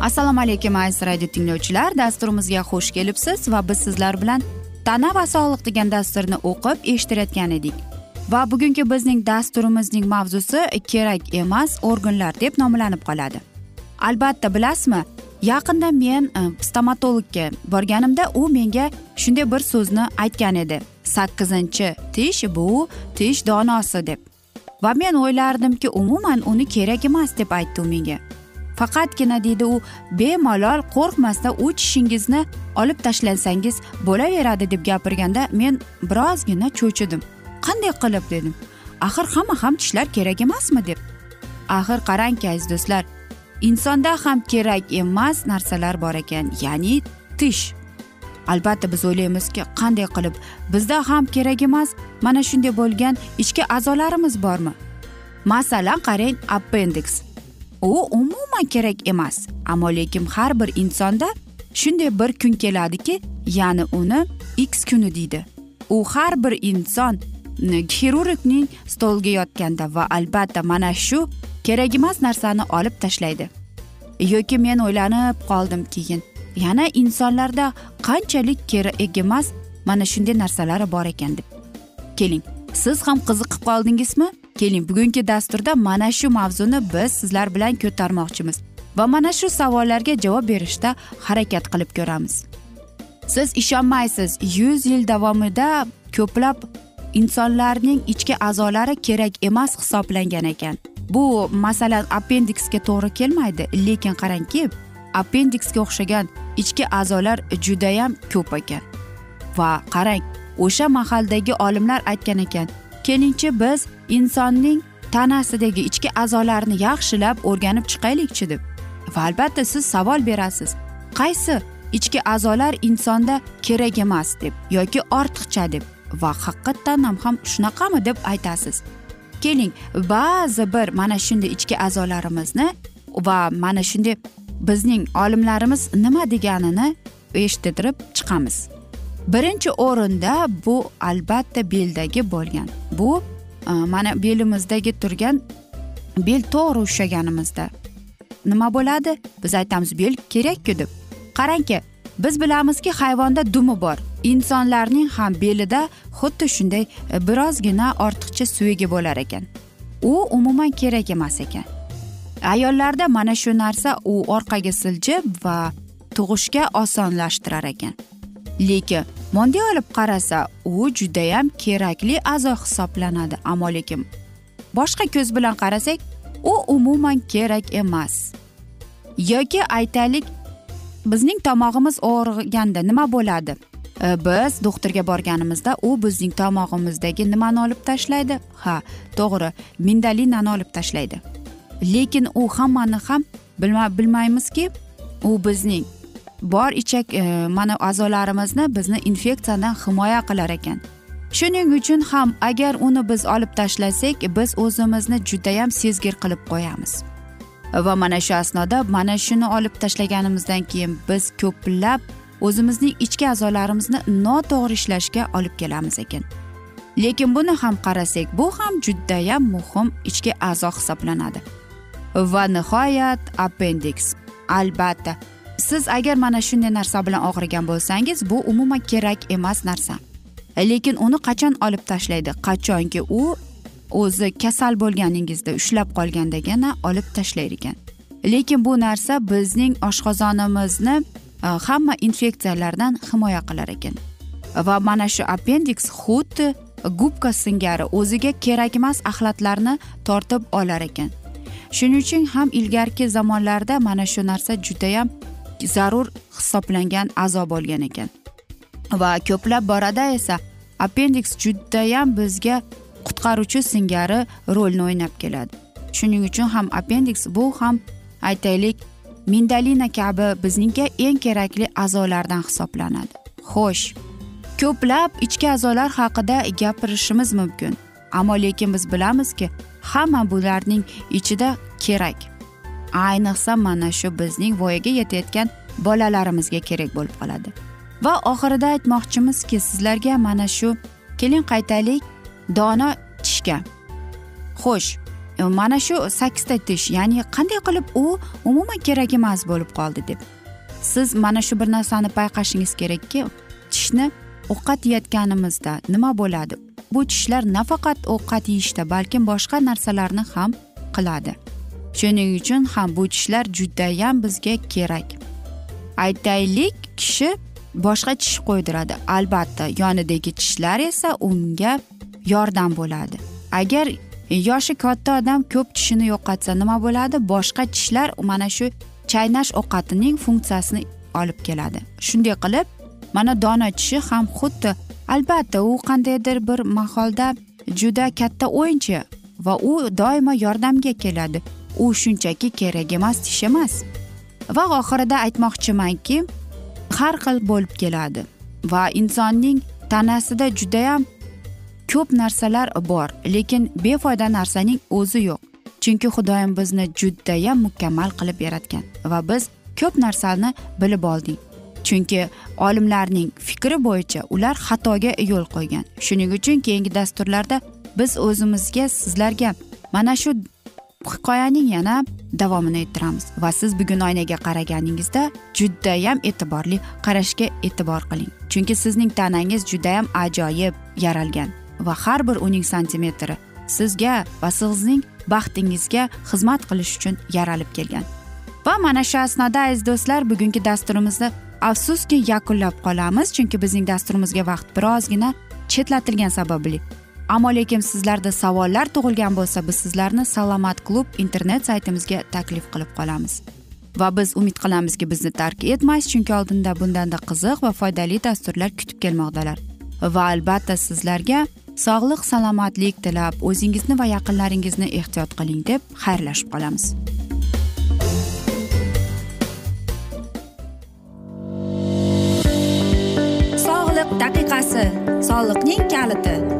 assalomu alaykum aziz radio tinglovchilar. Dasturimizga xush kelibsiz va biz sizlar bilan tana va sog'liq degan dasturni o'qib eshittirayotgan edik. Va bugungi bizning dasturimizning mavzusi kerak emas organlar deb nomlanib qoladi. Albatta bilasizmi yaqinda men e, stomatologga borganimda u menga shunday bir so'zni aytgan edi. Sakkizinchi tish bu tish donosi deb. Va men o'ylardimki umuman uni kerak emas deb aytdi u menga. Faqatgina deydi u bemalol qo'rqmasdan u tishingizni olib tashlansangiz bo'laveradi deb gapirganda men birozgina cho'chidim. Qanday qilib dedim. Axir hamma ham tishlar kerak emasmi deb. Axir qarangki aziz do'stlar insonda ham kerak emas narsalar bor ekan ya'ni tish. Albatta biz o'ylaymizki qanday qilib bizda ham kerak emas mana shunday bo'lgan ichki a'zolarimiz bormi? Masalan qarang appendiks u umuman kerak emas ammo lekin har bir insonda shunday bir kun keladiki ya'ni uni x kuni deydi. U har bir inson xirurgning stoliga yotganda va albatta mana shu kerak emas narsani olib tashlaydi. Yoki men o'ylanib qoldim keyin. Yana insonlarda qanchalik kerak emas mana shunday narsalari bor ekan deb keling. Siz ham qiziqib qoldingizmi? Keling bugungi dasturda mana shu mavzuni biz sizlar bilan ko'tarmoqchimiz va mana shu savollarga javob berishda harakat qilib ko'ramiz. Siz ishonmaysiz yuz yil davomida ko'plab insonlarning ichki a'zolari kerak emas hisoblangan ekan. Bu masalan appendiksga to'g'ri kelmaydi lekin qarangki appendiksga o'xshagan ichki a'zolar judayam ko'p ekan. Va qarang o'sha mahaldagi olimlar aytgan ekan kelingchi biz insonning tanasidagi ichki a'zolarni yaxshilab o'rganib chiqaylikchi deb. Va albatta siz savol berasiz qaysi ichki a'zolar insonda kerak emas deb yoki ortiqcha deb va haqiqatdan ham ham shunaqami deb aytasiz. Keling ba'zi bir mana shunday ichki a'zolarimizni va mana shunday bizning olimlarimiz nima deganini eshittirib chiqamiz. Birinchi o'rinda bu albatta beldagi bo'lgan. Bu e, mana belimizdagi turgan bel to'g'ri ushlaganimizda. Nima bo'ladi? Biz aytamiz bel kerakku deb. Qarangki biz bilamizki hayvonda dumi bor. Insonlarning ham belida xuddi shunday e, birozgina ortiqcha suyagi bo'lar ekan. U umuman kerak emas ekan. Ayollarda mana shu narsa u orqaga siljib va tug'ishga osonlashtirar ekan. Lekin moddiy olib qarasa u judayam kerakli a'zo hisoblanadi. Ammo lekin boshqa ko'z bilan qarasak u umuman kerak emas. Yoki aytaylik bizning tomog'imiz og'riganda nima bo'ladi? E, biz doktorga borganimizda u bizning tomog'imizdagi nimani olib tashlaydi? Ha to'g'ri mindalinani olib tashlaydi. Lekin u hammani ham bilmaymizki u bizning bor ichak e, mana a'zolarimizni bizni infeksiyadan himoya qilar ekan. Shuning uchun ham agar uni biz olib tashlasak biz o'zimizni judayam sezgir qilib qo'yamiz. Va mana shu asnoda mana shuni olib tashlaganimizdan keyin biz ko'plab o'zimizning ichki a'zolarimizni noto'g'ri ishlashga olib kelamiz ekan. Lekin buni ham qarasak bu ham judayam muhim ichki a'zo hisoblanadi. Va nihoyat appendiks albatta. Siz agar mana shunday narsa bilan og'rigan bo'lsangiz bu umuman kerak emas narsa. Lekin uni qachon olib tashlaydi? Qachonki u o'zi kasal bo'lganingizda ushlab qolgandagina olib tashlaydi ekan. Lekin bu narsa bizning oshqozonimizni e, hamma infeksiyalardan himoya qilar ekan. Va mana shu appendiks xuddi gubka singari o'ziga kerakmas axlatlarni tortib olar ekan. Shuning uchun ham ilgarki zamonlarda mana shu narsa judayam zarur hisoblangan a'zo bo'lgan ekan. Va ko'plab borada esa appendiks judayam bizga qutqaruvchi singari rolni o'ynab keladi. Shuning uchun ham appendiks bu ham aytaylik mindalina kabi bizningga eng kerakli a'zolardan hisoblanadi. Xo'sh ko'plab ichki a'zolar haqida gapirishimiz mumkin ammo lekin biz bilamizki hamma bularning ichida kerak. Ayniqsa mana shu bizning voyaga yetayotgan bolalarimizga kerak bo'lib qoladi. Va oxirida aytmoqchimizki sizlarga mana shu keling qaytaylik dono tishga. Xo'sh e, mana shu sakkizta tish ya'ni qanday qilib u umuman kerak emas bo'lib qoldi deb. Siz mana shu bir narsani payqashingiz kerakki tishni ovqat yeyotganimizda nima bo'ladi? Bu tishlar nafaqat ovqat yeyishda balkim boshqa narsalarni ham qiladi. Shuning uchun ham bu tishlar judayam bizga kerak. Aytaylik kishi boshqa tish qo'ydiradi. Albatta yonidagi tishlar esa unga yordam bo'ladi. Agar yoshi katta odam ko'p tishini yo'qotsa nima bo'ladi? Boshqa tishlar mana shu chaynash ovqatining funksiyasini olib keladi. Shunday qilib mana dono tishi ham xuddi albatta u qandaydir bir maholda juda katta o'yinchi va u doimo yordamga keladi. U shunchaki kerak emas tish emas. Va oxirida aytmoqchimanki har xil bo'lib keladi. Va insonning tanasida judayam ko'p narsalar bor lekin befoyda narsaning o'zi yo'q. Chunki xudoyim bizni judayam mukammal qilib yaratgan va biz ko'p narsani bilib oldik chunki olimlarning fikri bo'yicha ular xatoga yo'l qo'ygan. Shuning uchun keyingi dasturlarda biz o'zimizga sizlarga mana shu hikoyaning yana davomini ettiramiz va siz bugun oynaga qaraganingizda judayam e'tiborli qarashga e'tibor qiling. Chunki sizning tanangiz judayam ajoyib yaralgan va har bir uning santimetri sizga va sizning baxtingizga xizmat qilish uchun yaralib kelgan. Va mana shu asnoda aziz do'stlar bugungi dasturimizni afsuski yakunlab qolamiz. Chunki bizning dasturimizga vaqt birozgina chetlatilgani sababli ammo lekin sizlarda savollar tug'ilgan bo'lsa biz sizlarni salomat klub internet saytimizga taklif qilib qolamiz. Va biz umid qilamizki bizni tark etmaysiz chunki oldinda bundanda qiziq va foydali dasturlar kutib kelmoqdalar. Va albatta sizlarga sog'lik salomatlik tilab o'zingizni va yaqinlaringizni ehtiyot qiling deb xayrlashib qolamiz. Sog'liq daqiqasi. Soliqning kaliti.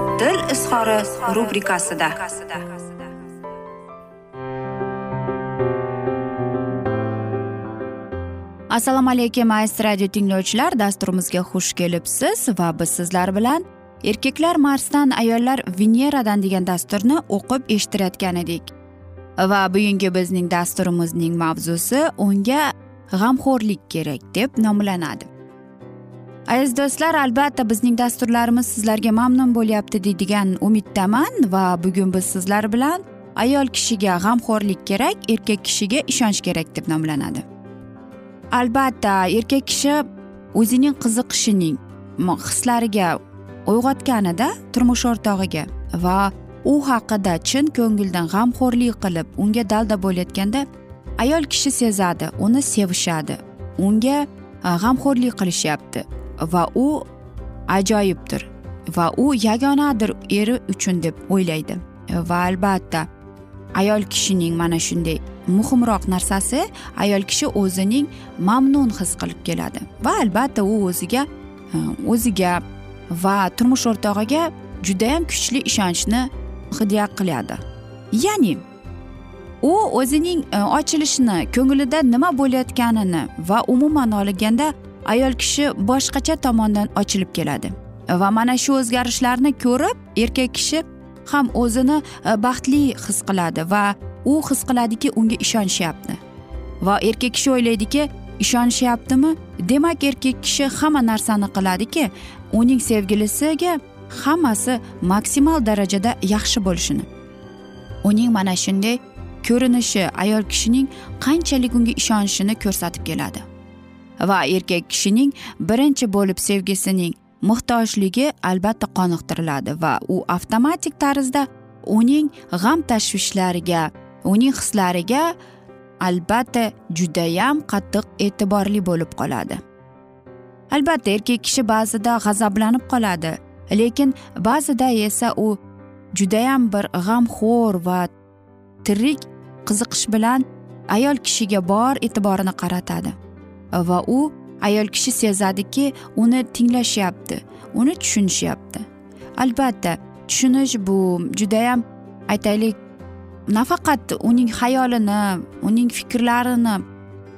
izhori rubrikasida. Assalomu alaykum aziz radio tinglovchilar. Dasturimizga xush kelibsiz va biz sizlar bilan erkaklar marsdan ayollar veneradan degan dasturni o'qib eshittirayotgan edik. Va bugungi bizning dasturimizning mavzusi unga g'amxo'rlik kerak deb nomlanadi. Aziz do'stlar albatta bizning dasturlarimiz sizlarga mamnun bo'lyapti deydigan umiddaman va bugun biz sizlar bilan ayol kishiga g'amxo'rlik kerak erkak kishiga ishonch kerak deb nomlanadi. Albatta erkak kishi o'zining qiziqishining hislariga uyg'otganida turmush o'rtog'iga va u haqida chin ko'ngildan g'amxo'rlik qilib unga dalda bo'layotganda ayol kishi sezadi uni sevishadi unga e, g'amxo'rlik qilishyapti. Va u ajoyibdir va u yagonadir eri uchun deb o'ylaydi. Va albatta ayol kishining mana shunday muhimroq narsasi ayol kishi o'zining mamnun his qilib keladi. Va albatta u o'ziga o'ziga va turmush o'rtog'iga judayam kuchli ishonchni hidya qiladi. Ya'ni u o'zining e, ochilishini ko'nglida nima bo'layotganini va umuman olganda ayol kishi boshqacha tomondan ochilib keladi. Va mana shu o'zgarishlarni ko'rib erkak kishi ham o'zini e, baxtli his qiladi va u his qiladiki unga ishonishyapti va erkak kishi o'ylaydiki ishonishyaptimi demak erkak kishi hamma narsani qiladiki uning sevgilisiga hammasi maksimal darajada yaxshi bo'lishini. Uning mana shunday ko'rinishi ayol kishining qanchalik unga ishonishini ko'rsatib keladi. Va erkak kishining birinchi bo'lib sevgisining muhtojligi albatta qoniqtiriladi va u avtomatik tarzda uning g'am tashvishlariga uning hislariga albatta judayam qattiq e'tiborli bo'lib qoladi. Albatta erkak kishi ba'zida g'azablanib qoladi lekin ba'zida esa u judayam bir g'amxo'r va tirik qiziqish bilan ayol kishiga bor e'tiborini qaratadi. Va u ayol kishi sezadiki uni tinglashyapti uni tushunishyapti. Albatta tushunish bu judayam aytaylik nafaqat uning xayolini uning fikrlarini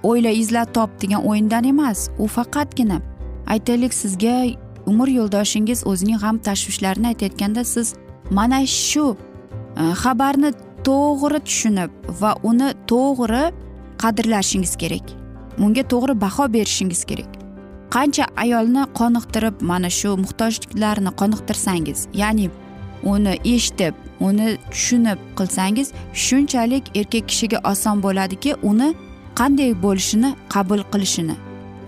o'yla izlab top degan o'yindan emas u faqatgina aytaylik sizga umr yo'ldoshingiz o'zining g'am tashvishlarini aytayotganda siz mana shu e, xabarni to'g'ri tushunib va uni to'g'ri qadrlashingiz kerak. Unga to'g'ri baho berishingiz kerak. Qancha ayolni qoniqtirib mana shu muhtojliklarni qoniqtirsangiz ya'ni uni eshitib uni tushunib qilsangiz shunchalik erkak kishiga oson bo'ladiki uni qanday bo'lishini qabul qilishini.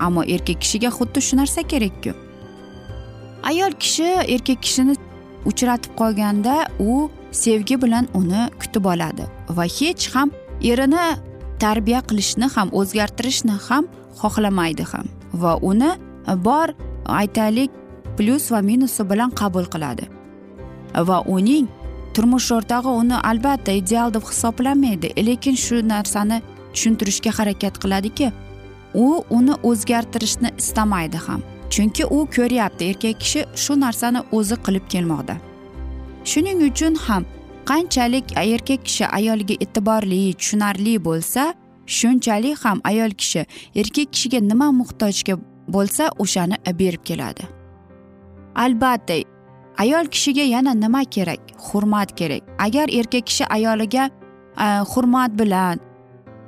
Ammo erkak kishiga xuddi shu narsa kerakku. Ayol kishi erkak kishini uchratib qolganda u sevgi bilan uni kutib oladi va hech ham erini tarbiya qilishni ham o'zgartirishni ham xohlamaydi ham. Va uni bor aytaylik plyus va minusi bilan qabul qiladi. Va uning turmush o'rtog'i uni albatta ideal deb hisoblamaydi lekin shu narsani tushuntirishga harakat qiladiki u uni o'zgartirishni istamaydi ham. Chunki u ko'ryapti erkak kishi shu narsani o'zi qilib kelmoqda. Shuning uchun ham qanchalik erkak kishi ayoliga e'tiborli tushunarli bo'lsa shunchalik ham ayol kishi erkak kishiga nima muhtojga bo'lsa o'shani berib keladi. Albatta ayol kishiga yana nima kerak? Hurmat kerak. Agar erkak kishi ayoliga e, hurmat bilan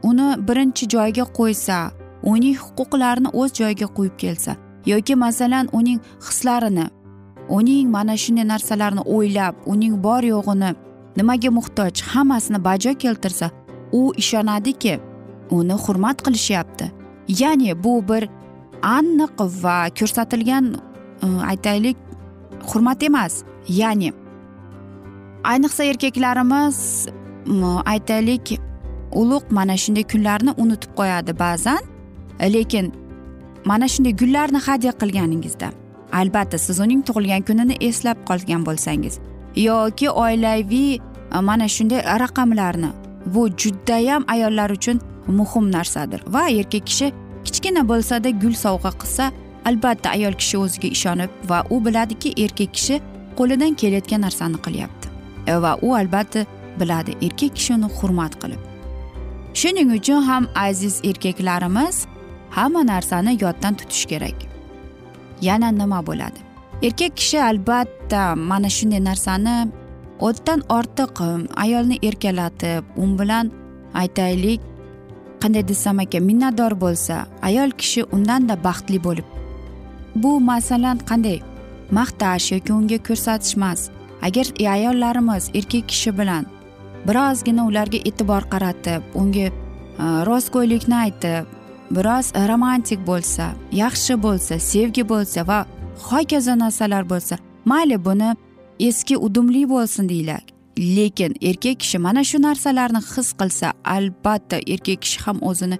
uni birinchi joyga qo'ysa uning huquqlarini o'z joyiga qo'yib kelsa yoki masalan uning hislarini uning mana shunday narsalarni o'ylab uning bor yo'g'ini nimaga muhtoj hammasini bajo keltirsa u ishonadiki uni hurmat qilishyapti. Ya'ni bu bir aniq va ko'rsatilgan e, aytaylik hurmat emas. Ya'ni ayniqsa erkaklarimiz aytaylik ulug' mana shunday kunlarni unutib qo'yadi ba'zan. Lekin mana shunday gullarni hadya qilganingizda albatta siz uning tug'ilgan kunini eslab qolgan bo'lsangiz yoki oilaviy e, mana shunday raqamlarni. Bu judayam ayollar uchun muhim narsadir. Va erkak kishi kichkina bo'lsada gul sovg'a qilsa albatta ayol kishi o'ziga ishonib va u biladiki erkak kishi qo'lidan kelayotgan narsani qilyapti. E, va u albatta biladi erkak kishi uni hurmat qilib. Shuning uchun ham aziz erkaklarimiz hamma narsani yoddan tutish kerak. Yana nima bo'ladi? Erkak kishi albatta mana shunday narsani o'tdan ortiq um, ayolni erkalatib u bilan aytaylik qanday desam ekan minnatdor bo'lsa ayol kishi undanda baxtli bo'lib bu masalan qanday? Maqtash yoki unga ko'rsatish emas agar e, ayollarimiz erkak kishi bilan birozgina ularga e'tibor qaratib unga e, rostgo'ylikni aytib biroz romantik bo'lsa yaxshi bo'lsa sevgi bo'lsa va hokazo narsalar bo'lsa mayli buni eski udumli bo'lsin deyiladi. Lekin erkak kishi mana shu narsalarni his qilsa albatta erkak kishi ham o'zini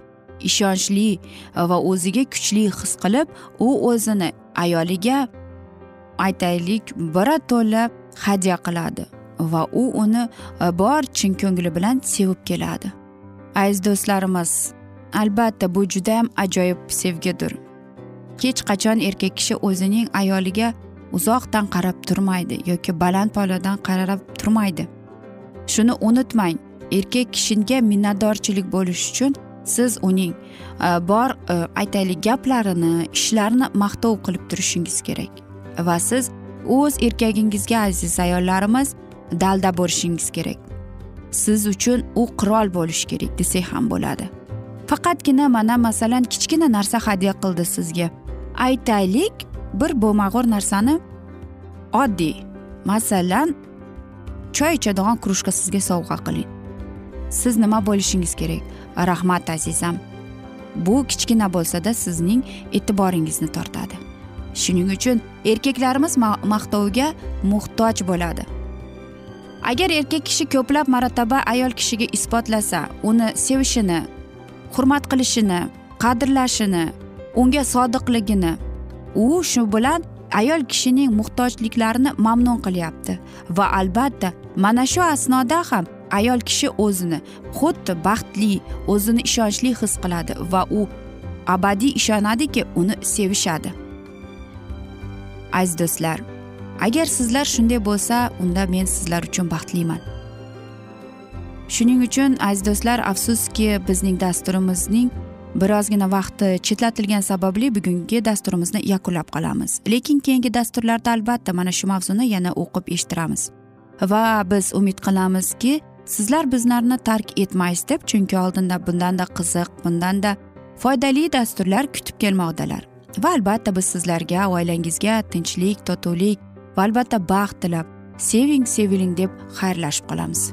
ishonchli va o'ziga kuchli his qilib u o'zini ayoliga aytaylik birato'la hadya qiladi va u uni e, bor chin ko'ngli bilan sevib keladi. Aziz do'stlarimiz albatta bu judayam ajoyib sevgidir. Hech qachon erkak kishi o'zining ayoliga uzoqdan qarab turmaydi yoki baland poladan qarab turmaydi. Shuni unutmang erkak kishiga minnatdorchilik bo'lish uchun siz uning e, bor e, aytaylik gaplarini ishlarini maqtov qilib turishingiz kerak va siz o'z erkagingizga aziz ayollarimiz dalda bo'lishingiz kerak. Siz uchun u qirol bo'lishi kerak desak ham bo'ladi. Faqatgina mana masalan kichkina narsa hadya qildi sizga. Aytaylik bir bo'lmag'ur narsani oddiy. Masalan choy ichadigan krujka sizga sovg'a qiling. Siz nima bo'lishingiz kerak? Rahmat azizam. Bu kichkina bo'lsada sizning e'tiboringizni tortadi. Shuning uchun erkaklarimiz maqtovga muhtoj bo'ladi. Agar erkak kishi ko'plab marotaba ayol kishiga isbotlasa uni sevishini hurmat qilishini qadrlashini unga sodiqligini u shu bilan ayol kishining muhtojliklarini mamnun qilyapti. Va albatta mana shu asnoda ham ayol kishi o'zini xuddi baxtli o'zini ishonchli his qiladi va u abadiy ishonadiki uni sevishadi. Aziz do'stlar agar sizlar shunday bo'lsa unda men sizlar uchun baxtliman. Shuning uchun aziz do'stlar afsuski bizning dasturimizning birozgina vaqti chetlatilgani sababli bugungi dasturimizni yakunlab qolamiz. Lekin keyingi dasturlarda albatta mana shu mavzuni yana o'qib eshittiramiz. Va biz umid qilamizki sizlar bizlarni tark etmaysiz deb chunki oldinda bundanda qiziq bundanda foydali dasturlar kutib kelmoqdalar. Va albatta biz sizlarga oilangizga tinchlik totuvlik va albatta baxt tilab seving seviling deb xayrlashib qolamiz.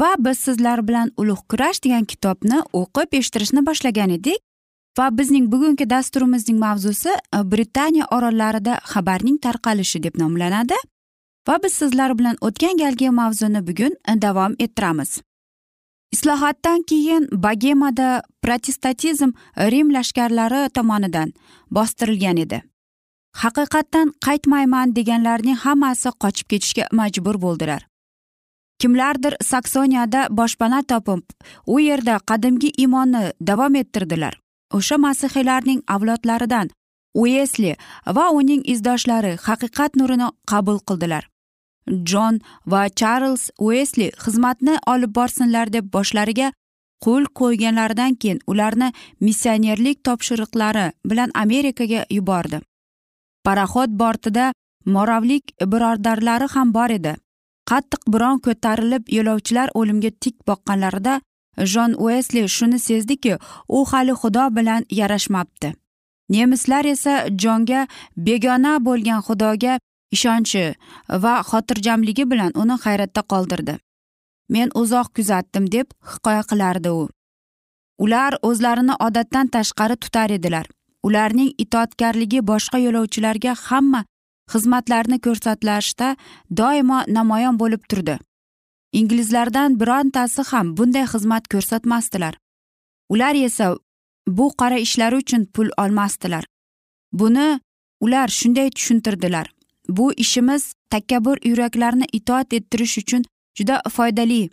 Va biz sizlar bilan ulug' kurash degan kitobni o'qib eshittirishni boshlagan edik. Va bizning bugungi dasturimizning mavzusi e, britaniya orollarida xabarning tarqalishi deb nomlanadi. Va biz sizlar bilan o'tgan galgi mavzuni bugun e, davom ettiramiz. Islohotdan keyin bagemada protestatizm e, rim lashkarlari tomonidan bostirilgan edi. Haqiqatdan qaytmayman deganlarning hammasi qochib ketishga majbur bo'ldilar. Kimlardir saksoniyada boshpana topib u yerda qadimgi iymonni davom ettirdilar. O'sha masihiylarning avlodlaridan uesli va uning izdoshlari haqiqat nurini qabul qildilar. Jon va charlz uesli xizmatni olib borsinlar deb boshlariga qo'l qo'yganlaridan keyin ularni missionerlik topshiriqlari bilan amerikaga yubordi. Paraxod bortida moravlik birodarlari ham bor edi. Qattiq biron ko'tarilib yo'lovchilar o'limga tik boqqanlarida jon uesli shuni sezdiki u hali xudo bilan yarashmabdi. Nemislar esa jonga begona bo'lgan xudoga ishonchi va xotirjamligi bilan uni hayratda qoldirdi. Men uzoq kuzatdim deb hikoya qilardi u. Ular o'zlarini odatdan tashqari tutar edilar. Ularning itoatkorligi boshqa yo'lovchilarga hamma xizmatlarni ko'rsatlashda doimo namoyon bo'lib turdi. Inglizlardan birontasi ham bunday xizmat ko'rsatmasdilar. Ular esa bu qora ishlari uchun pul olmasdilar. Buni ular shunday tushuntirdilar. Bu ishimiz takabbur yuraklarni itoat ettirish uchun juda foydali.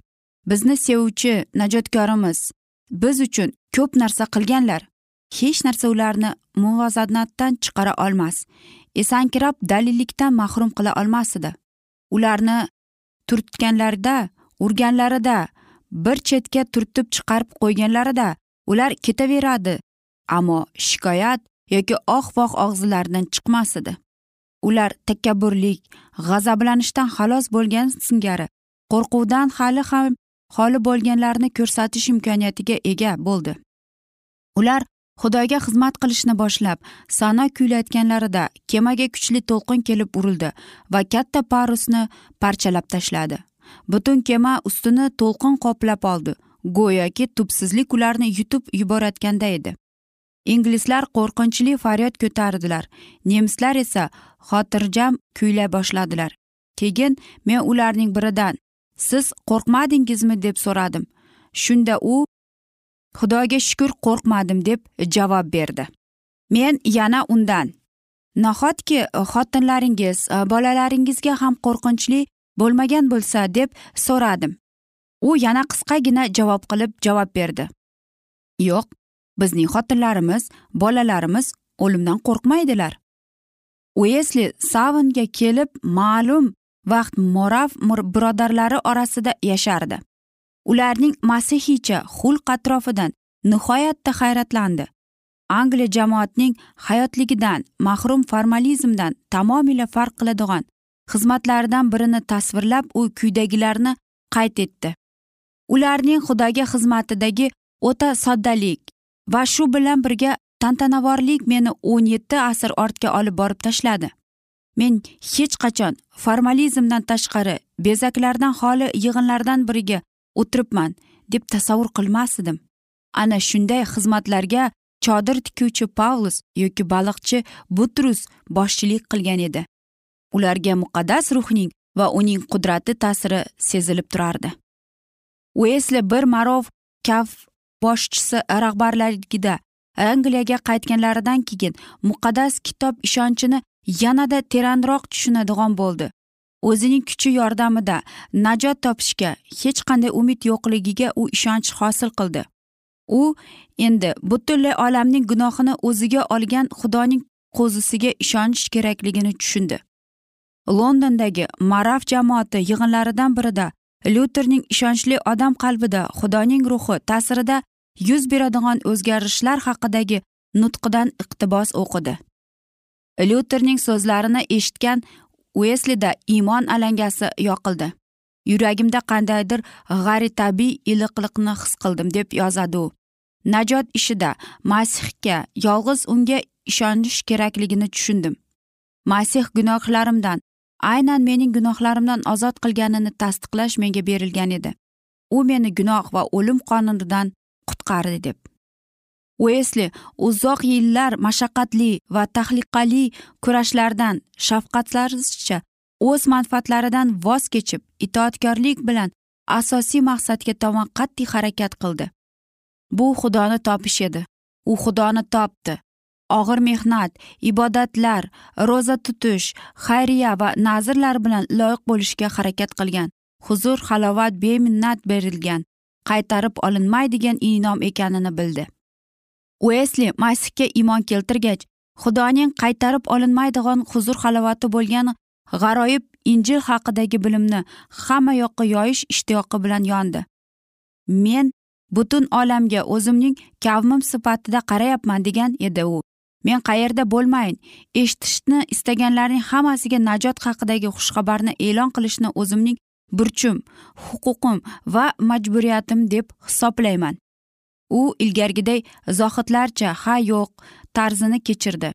Bizni sevuvchi najotkorimiz. Biz uchun ko'p narsa qilganlar. Hech narsa ularni muvozanatdan chiqara olmas. Esankirab dalillikdan mahrum qila olmas edi ularni turtganlarida urganlarida bir chetga turtib chiqarib qo'yganlarida ular ketaveradi ammo shikoyat yoki oh voh og'zilaridan chiqmas edi ular takabburlik g'azablanishdan xalos bo'lgan singari qo'rquvdan hali ham xoli bo'lganlarni ko'rsatish imkoniyatiga ega bo'ldi. Ular xudoga xizmat qilishni boshlab sano kuylayotganlarida kemaga kuchli to'lqin kelib urildi va katta parusni parchalab tashladi. Butun kema ustini to'lqin qoplab oldi go'yoki tubsizlik ularni yutib yuborayotganda edi. Inglizlar qo'rqinchli faryod ko'tardilar nemislar esa xotirjam kuylay boshladilar. Keyin men ularning biridan siz qo'rqmadingizmi? deb so'radim. Shunda u xudoga shukur qo'rqmadim deb javob berdi. Men yana undan nahotki xotinlaringiz e, bolalaringizga ham qo'rqinchli bo'lmagan bo'lsa deb so'radim. U yana qisqagina javob qilib javob berdi. Yo'q bizning xotinlarimiz bolalarimiz o'limdan qo'rqmaydilar. Uesli savnga kelib ma'lum vaqt morav birodarlari orasida yashardi. Ularning masihiycha xulq atrofidan nihoyatda hayratlandi. Angliya jamoatning hayotligidan mahrum formalizmdan tamomila farq qiladigan xizmatlaridan birini tasvirlab u quyidagilarni qayd etdi. Ularning xudoga xizmatidagi o'ta soddalik va shu bilan birga tantanavorlik meni o'n yetti asr ortga olib borib tashladi. Men hech qachon formalizmdan tashqari bezaklardan xoli yig'inlardan biriga o'tiribman deb tasavvur qilmasdim. Ana shunday xizmatlarga chodir tikuvchi pavlus yoki baliqchi butrus boshchilik qilgan edi. Ularga muqaddas ruhning va uning qudrati ta'siri sezilib turardi. Uesli bir marov kaf boshchisi rahbarligida angliyaga qaytganlaridan keyin muqaddas kitob ishonchini yanada teranroq tushunadigan bo'ldi. O'zining kuchi yordamida najot topishga hech qanday umid yo'qligiga u ishonch hosil qildi. U endi butunlay olamning gunohini o'ziga olgan xudoning qo'zisiga ishonish kerakligini tushundi. Londondagi maraf jamoati yig'inlaridan birida lyuterning ishonchli odam qalbida xudoning ruhi ta'sirida yuz beradigan o'zgarishlar haqidagi nutqidan iqtibos o'qidi. Lyuterning so'zlarini eshitgan ueslida iymon alangasi yoqildi. Yuragimda qandaydir g'aritabiiy iliqliqni his qildim deb yozadi u. Najot ishida masihga yolg'iz unga ishonish kerakligini tushundim. Masih gunohlarimdan aynan mening gunohlarimdan ozod qilganini tasdiqlash menga berilgan edi. U meni gunoh va o'lim qonunidan qutqardi deb. Uesli uzoq yillar mashaqqatli va tahliqali kurashlardan shafqatsizcha o'z manfaatlaridan voz kechib itoatkorlik bilan asosiy maqsadga tomon qat'iy harakat qildi. Bu xudoni topish edi. U xudoni topdi. Og'ir mehnat ibodatlar ro'za tutish xayriya va nazrlar bilan loyiq bo'lishga harakat qilgan huzur halovat beminnat berilgan qaytarib olinmaydigan inom ekanini bildi. Uesli masihga iymon keltirgach xudoning qaytarib olinmaydigan huzur halovati bo'lgan g'aroyib injil haqidagi bilimni hamma yoqqa yoyish ishtiyoqi bilan yondi. Men butun olamga o'zimning kavmim sifatida qarayapman degan edi u. Men qayerda bo'lmayin eshitishni istaganlarning hammasiga najot haqidagi xushxabarni e'lon qilishni o'zimning burchim huquqim va majburiyatim deb hisoblayman. U ilgarigiday zohidlarcha ha yo'q tarzini kechirdi.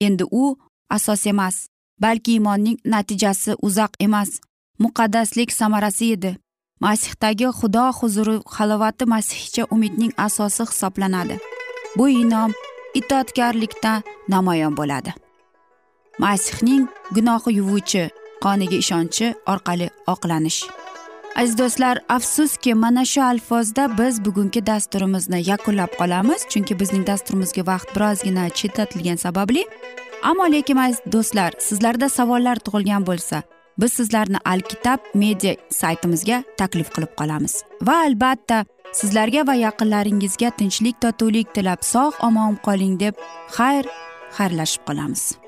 Endi u asos emas balki iymonning natijasi uzoq emas muqaddaslik samarasi edi. Masihdagi xudo huzuri halovati masihcha umidning asosi hisoblanadi. Bu inom itoatkorlikda namoyon bo'ladi. Masihning gunohi yuvuvchi qoniga ishonchi orqali oqlanish. Aziz do'stlar afsuski mana shu alfozda biz bugungi dasturimizni yakunlab qolamiz chunki bizning dasturimizga vaqt birozgina chetlatilgani sababli. Ammo lekin aziz do'stlar sizlarda savollar tug'ilgan bo'lsa biz sizlarni alkitab media saytimizga taklif qilib qolamiz. Va albatta sizlarga va yaqinlaringizga tinchlik totuvlik tilab sog' omon qoling deb xayr xayrlashib qolamiz.